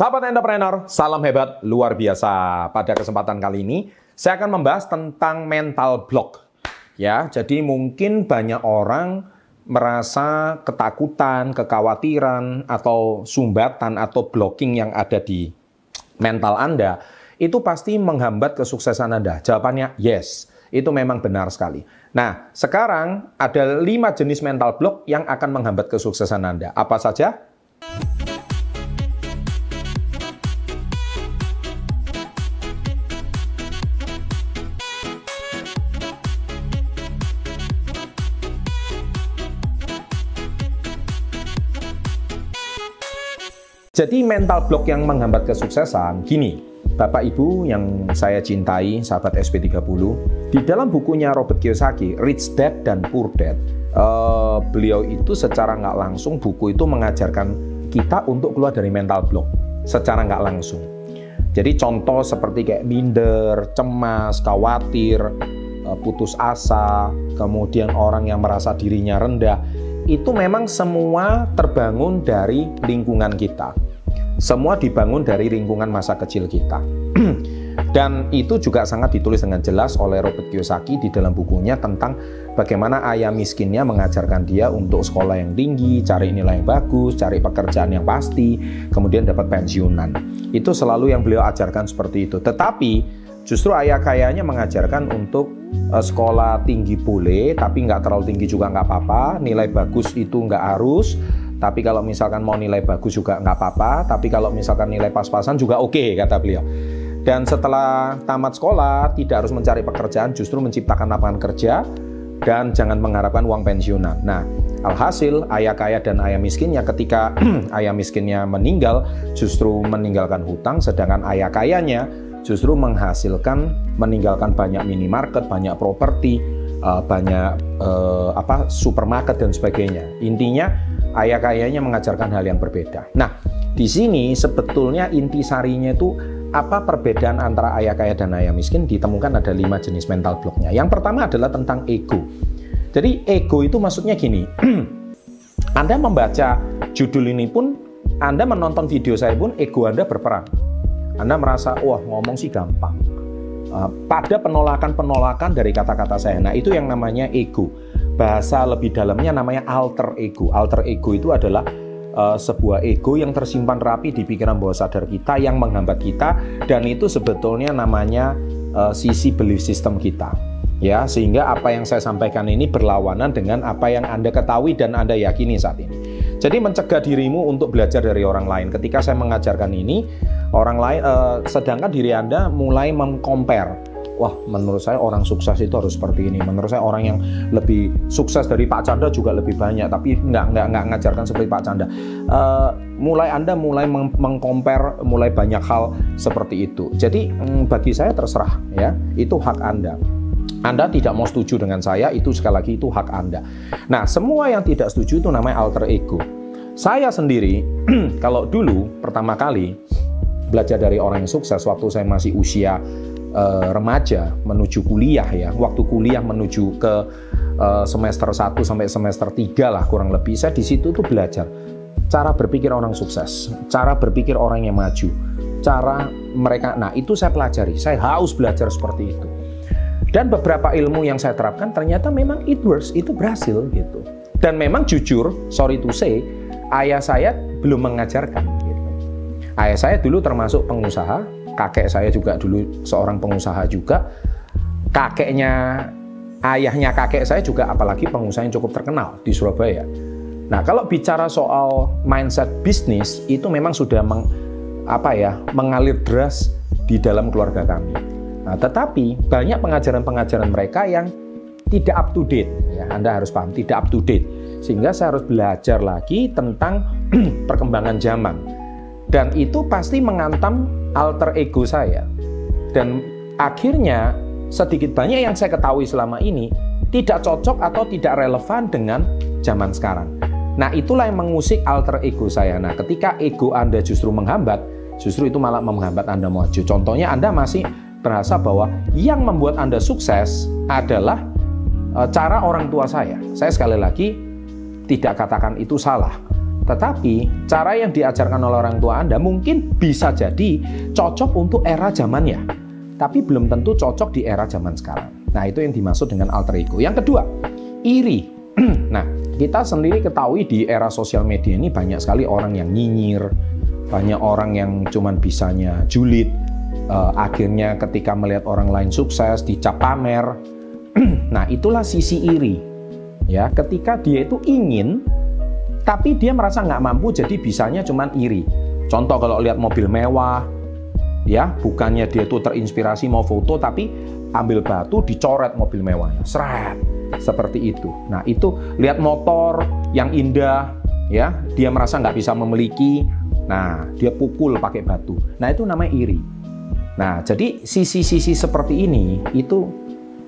Sahabat entrepreneur, salam hebat luar biasa. Pada kesempatan kali ini, saya akan membahas tentang mental block. Ya, jadi mungkin banyak orang merasa ketakutan, kekhawatiran, atau sumbatan atau blocking yang ada di mental Anda itu pasti menghambat kesuksesan Anda. Jawabannya yes, itu memang benar sekali. Nah, sekarang ada lima jenis mental block yang akan menghambat kesuksesan Anda. Apa saja? Jadi mental block yang menghambat kesuksesan, gini, Bapak Ibu yang saya cintai, sahabat SP30, di dalam bukunya Robert Kiyosaki, Rich Dad dan Poor Dad, uh, beliau itu secara nggak langsung buku itu mengajarkan kita untuk keluar dari mental block secara nggak langsung. Jadi contoh seperti kayak minder, cemas, khawatir, eh, putus asa, kemudian orang yang merasa dirinya rendah, itu memang semua terbangun dari lingkungan kita. Semua dibangun dari lingkungan masa kecil kita. Dan itu juga sangat ditulis dengan jelas oleh Robert Kiyosaki di dalam bukunya tentang bagaimana ayah miskinnya mengajarkan dia untuk sekolah yang tinggi, cari nilai yang bagus, cari pekerjaan yang pasti, kemudian dapat pensiunan. Itu selalu yang beliau ajarkan seperti itu. Tetapi justru ayah kayanya mengajarkan untuk uh, sekolah tinggi boleh, tapi nggak terlalu tinggi juga nggak apa-apa, nilai bagus itu nggak harus, tapi kalau misalkan mau nilai bagus juga nggak apa-apa. Tapi kalau misalkan nilai pas-pasan juga oke, okay, kata beliau. Dan setelah tamat sekolah, tidak harus mencari pekerjaan, justru menciptakan lapangan kerja dan jangan mengharapkan uang pensiunan. Nah, alhasil ayah kaya dan ayah miskinnya ketika ayah miskinnya meninggal, justru meninggalkan hutang, sedangkan ayah kayanya justru menghasilkan meninggalkan banyak minimarket, banyak properti, eh, banyak uh, apa supermarket dan sebagainya. Intinya ayah kayanya mengajarkan hal yang berbeda. Nah, di sini sebetulnya intisarinya itu apa perbedaan antara ayah kaya dan ayah miskin ditemukan ada lima jenis mental blocknya. Yang pertama adalah tentang ego. Jadi ego itu maksudnya gini, Anda membaca judul ini pun, Anda menonton video saya pun, ego Anda berperan. Anda merasa, wah ngomong sih gampang. Uh, pada penolakan-penolakan dari kata-kata saya. Nah itu yang namanya ego bahasa lebih dalamnya namanya alter ego. Alter ego itu adalah uh, sebuah ego yang tersimpan rapi di pikiran bawah sadar kita yang menghambat kita dan itu sebetulnya namanya uh, sisi belief system kita. Ya, sehingga apa yang saya sampaikan ini berlawanan dengan apa yang Anda ketahui dan Anda yakini saat ini. Jadi mencegah dirimu untuk belajar dari orang lain. Ketika saya mengajarkan ini, orang lain uh, sedangkan diri Anda mulai mengcompare wah menurut saya orang sukses itu harus seperti ini. Menurut saya orang yang lebih sukses dari Pak Chandra juga lebih banyak. Tapi nggak nggak nggak ngajarkan seperti Pak Chandra uh, mulai anda mulai meng mulai banyak hal seperti itu. Jadi mm, bagi saya terserah ya. Itu hak anda anda tidak mau setuju dengan saya, itu sekali lagi itu hak Anda. Nah, semua yang tidak setuju itu namanya alter ego. Saya sendiri, kalau dulu pertama kali belajar dari orang yang sukses waktu saya masih usia uh, remaja menuju kuliah ya, waktu kuliah menuju ke uh, semester 1 sampai semester 3 lah kurang lebih. Saya di situ tuh belajar cara berpikir orang sukses, cara berpikir orang yang maju, cara mereka. Nah, itu saya pelajari. Saya haus belajar seperti itu. Dan beberapa ilmu yang saya terapkan ternyata memang it works, itu berhasil gitu. Dan memang jujur, sorry to say, ayah saya belum mengajarkan gitu. Ayah saya dulu termasuk pengusaha, kakek saya juga dulu seorang pengusaha juga kakeknya ayahnya kakek saya juga apalagi pengusaha yang cukup terkenal di Surabaya nah kalau bicara soal mindset bisnis itu memang sudah meng, apa ya mengalir deras di dalam keluarga kami nah tetapi banyak pengajaran-pengajaran mereka yang tidak up to date ya Anda harus paham tidak up to date sehingga saya harus belajar lagi tentang perkembangan zaman dan itu pasti mengantam alter ego saya. Dan akhirnya sedikit banyak yang saya ketahui selama ini tidak cocok atau tidak relevan dengan zaman sekarang. Nah, itulah yang mengusik alter ego saya. Nah, ketika ego Anda justru menghambat, justru itu malah menghambat Anda maju. Contohnya Anda masih berasa bahwa yang membuat Anda sukses adalah e, cara orang tua saya. Saya sekali lagi tidak katakan itu salah. Tetapi cara yang diajarkan oleh orang tua Anda mungkin bisa jadi cocok untuk era zamannya, tapi belum tentu cocok di era zaman sekarang. Nah, itu yang dimaksud dengan alter ego. Yang kedua, iri. nah, kita sendiri ketahui di era sosial media ini banyak sekali orang yang nyinyir, banyak orang yang cuman bisanya julid, uh, akhirnya ketika melihat orang lain sukses dicap pamer. nah, itulah sisi iri. Ya ketika dia itu ingin tapi dia merasa nggak mampu jadi bisanya cuman iri. Contoh kalau lihat mobil mewah ya bukannya dia itu terinspirasi mau foto tapi ambil batu dicoret mobil mewahnya. Seret seperti itu. Nah itu lihat motor yang indah ya dia merasa nggak bisa memiliki. Nah dia pukul pakai batu. Nah itu namanya iri nah jadi sisi-sisi seperti ini itu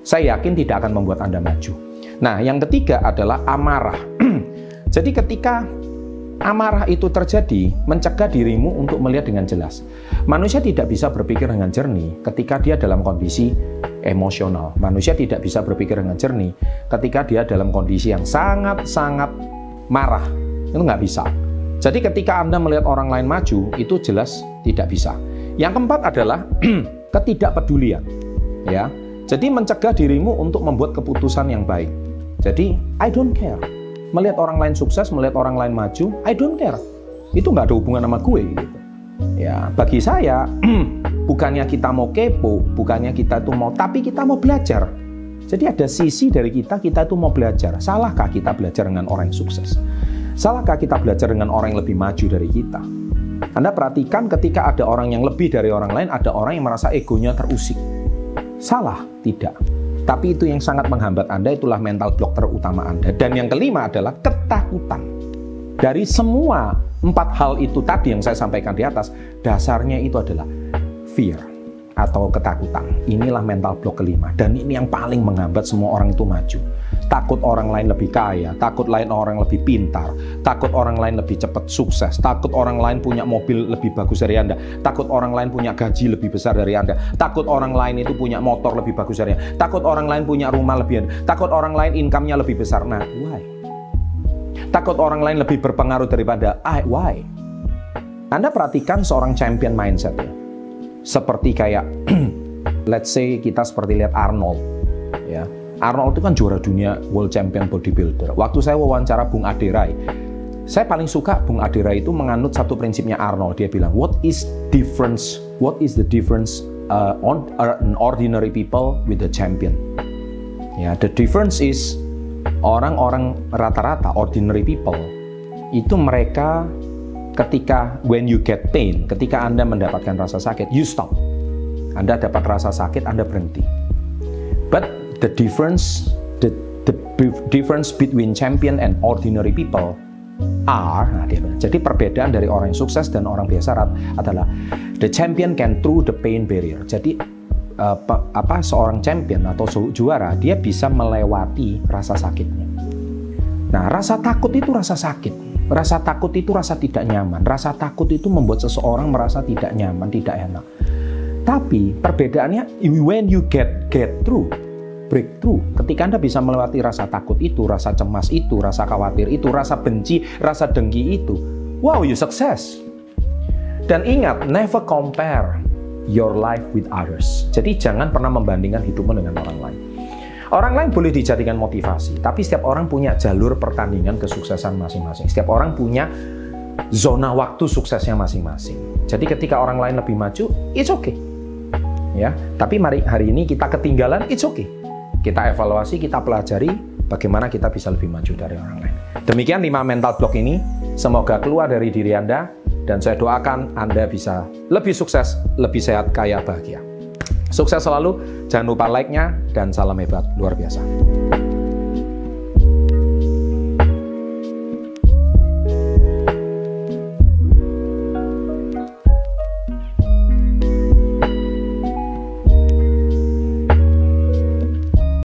saya yakin tidak akan membuat anda maju Nah, yang ketiga adalah amarah. Jadi ketika amarah itu terjadi, mencegah dirimu untuk melihat dengan jelas. Manusia tidak bisa berpikir dengan jernih ketika dia dalam kondisi emosional. Manusia tidak bisa berpikir dengan jernih ketika dia dalam kondisi yang sangat-sangat marah. Itu nggak bisa. Jadi ketika Anda melihat orang lain maju, itu jelas tidak bisa. Yang keempat adalah ketidakpedulian. Ya, jadi mencegah dirimu untuk membuat keputusan yang baik. Jadi, I don't care. Melihat orang lain sukses, melihat orang lain maju, I don't care. Itu nggak ada hubungan sama gue gitu. Ya, bagi saya, bukannya kita mau kepo, bukannya kita itu mau, tapi kita mau belajar. Jadi ada sisi dari kita, kita itu mau belajar. Salahkah kita belajar dengan orang yang sukses? Salahkah kita belajar dengan orang yang lebih maju dari kita? Anda perhatikan ketika ada orang yang lebih dari orang lain, ada orang yang merasa egonya terusik. Salah? Tidak. Tapi itu yang sangat menghambat Anda, itulah mental block terutama Anda. Dan yang kelima adalah ketakutan. Dari semua empat hal itu tadi yang saya sampaikan di atas, dasarnya itu adalah fear atau ketakutan. Inilah mental block kelima. Dan ini yang paling menghambat semua orang itu maju takut orang lain lebih kaya, takut lain orang lebih pintar, takut orang lain lebih cepat sukses, takut orang lain punya mobil lebih bagus dari Anda, takut orang lain punya gaji lebih besar dari Anda, takut orang lain itu punya motor lebih bagus dari Anda, takut orang lain punya rumah lebih Anda, takut orang lain income-nya lebih besar. Nah, why? Takut orang lain lebih berpengaruh daripada I, why? Anda perhatikan seorang champion mindset ya. Seperti kayak let's say kita seperti lihat Arnold ya Arnold itu kan juara dunia World Champion Bodybuilder. Waktu saya wawancara Bung Aderai, saya paling suka Bung Aderai itu menganut satu prinsipnya Arnold. Dia bilang, what is difference? What is the difference uh, on uh, an ordinary people with the champion? Ya, the difference is orang-orang rata-rata ordinary people itu mereka ketika when you get pain, ketika Anda mendapatkan rasa sakit, you stop. Anda dapat rasa sakit, Anda berhenti. But the difference the, the difference between champion and ordinary people are nah dia jadi perbedaan dari orang yang sukses dan orang biasa adalah the champion can through the pain barrier jadi uh, apa seorang champion atau juara dia bisa melewati rasa sakitnya nah rasa takut itu rasa sakit Rasa takut itu rasa tidak nyaman. Rasa takut itu membuat seseorang merasa tidak nyaman, tidak enak. Tapi perbedaannya when you get get through, breakthrough. Ketika Anda bisa melewati rasa takut itu, rasa cemas itu, rasa khawatir itu, rasa benci, rasa dengki itu, wow, you success. Dan ingat, never compare your life with others. Jadi jangan pernah membandingkan hidupmu dengan orang lain. Orang lain boleh dijadikan motivasi, tapi setiap orang punya jalur pertandingan kesuksesan masing-masing. Setiap orang punya zona waktu suksesnya masing-masing. Jadi ketika orang lain lebih maju, it's okay. Ya, tapi mari hari ini kita ketinggalan, it's okay kita evaluasi, kita pelajari bagaimana kita bisa lebih maju dari orang lain. Demikian 5 mental block ini, semoga keluar dari diri Anda dan saya doakan Anda bisa lebih sukses, lebih sehat, kaya, bahagia. Sukses selalu, jangan lupa like-nya dan salam hebat luar biasa.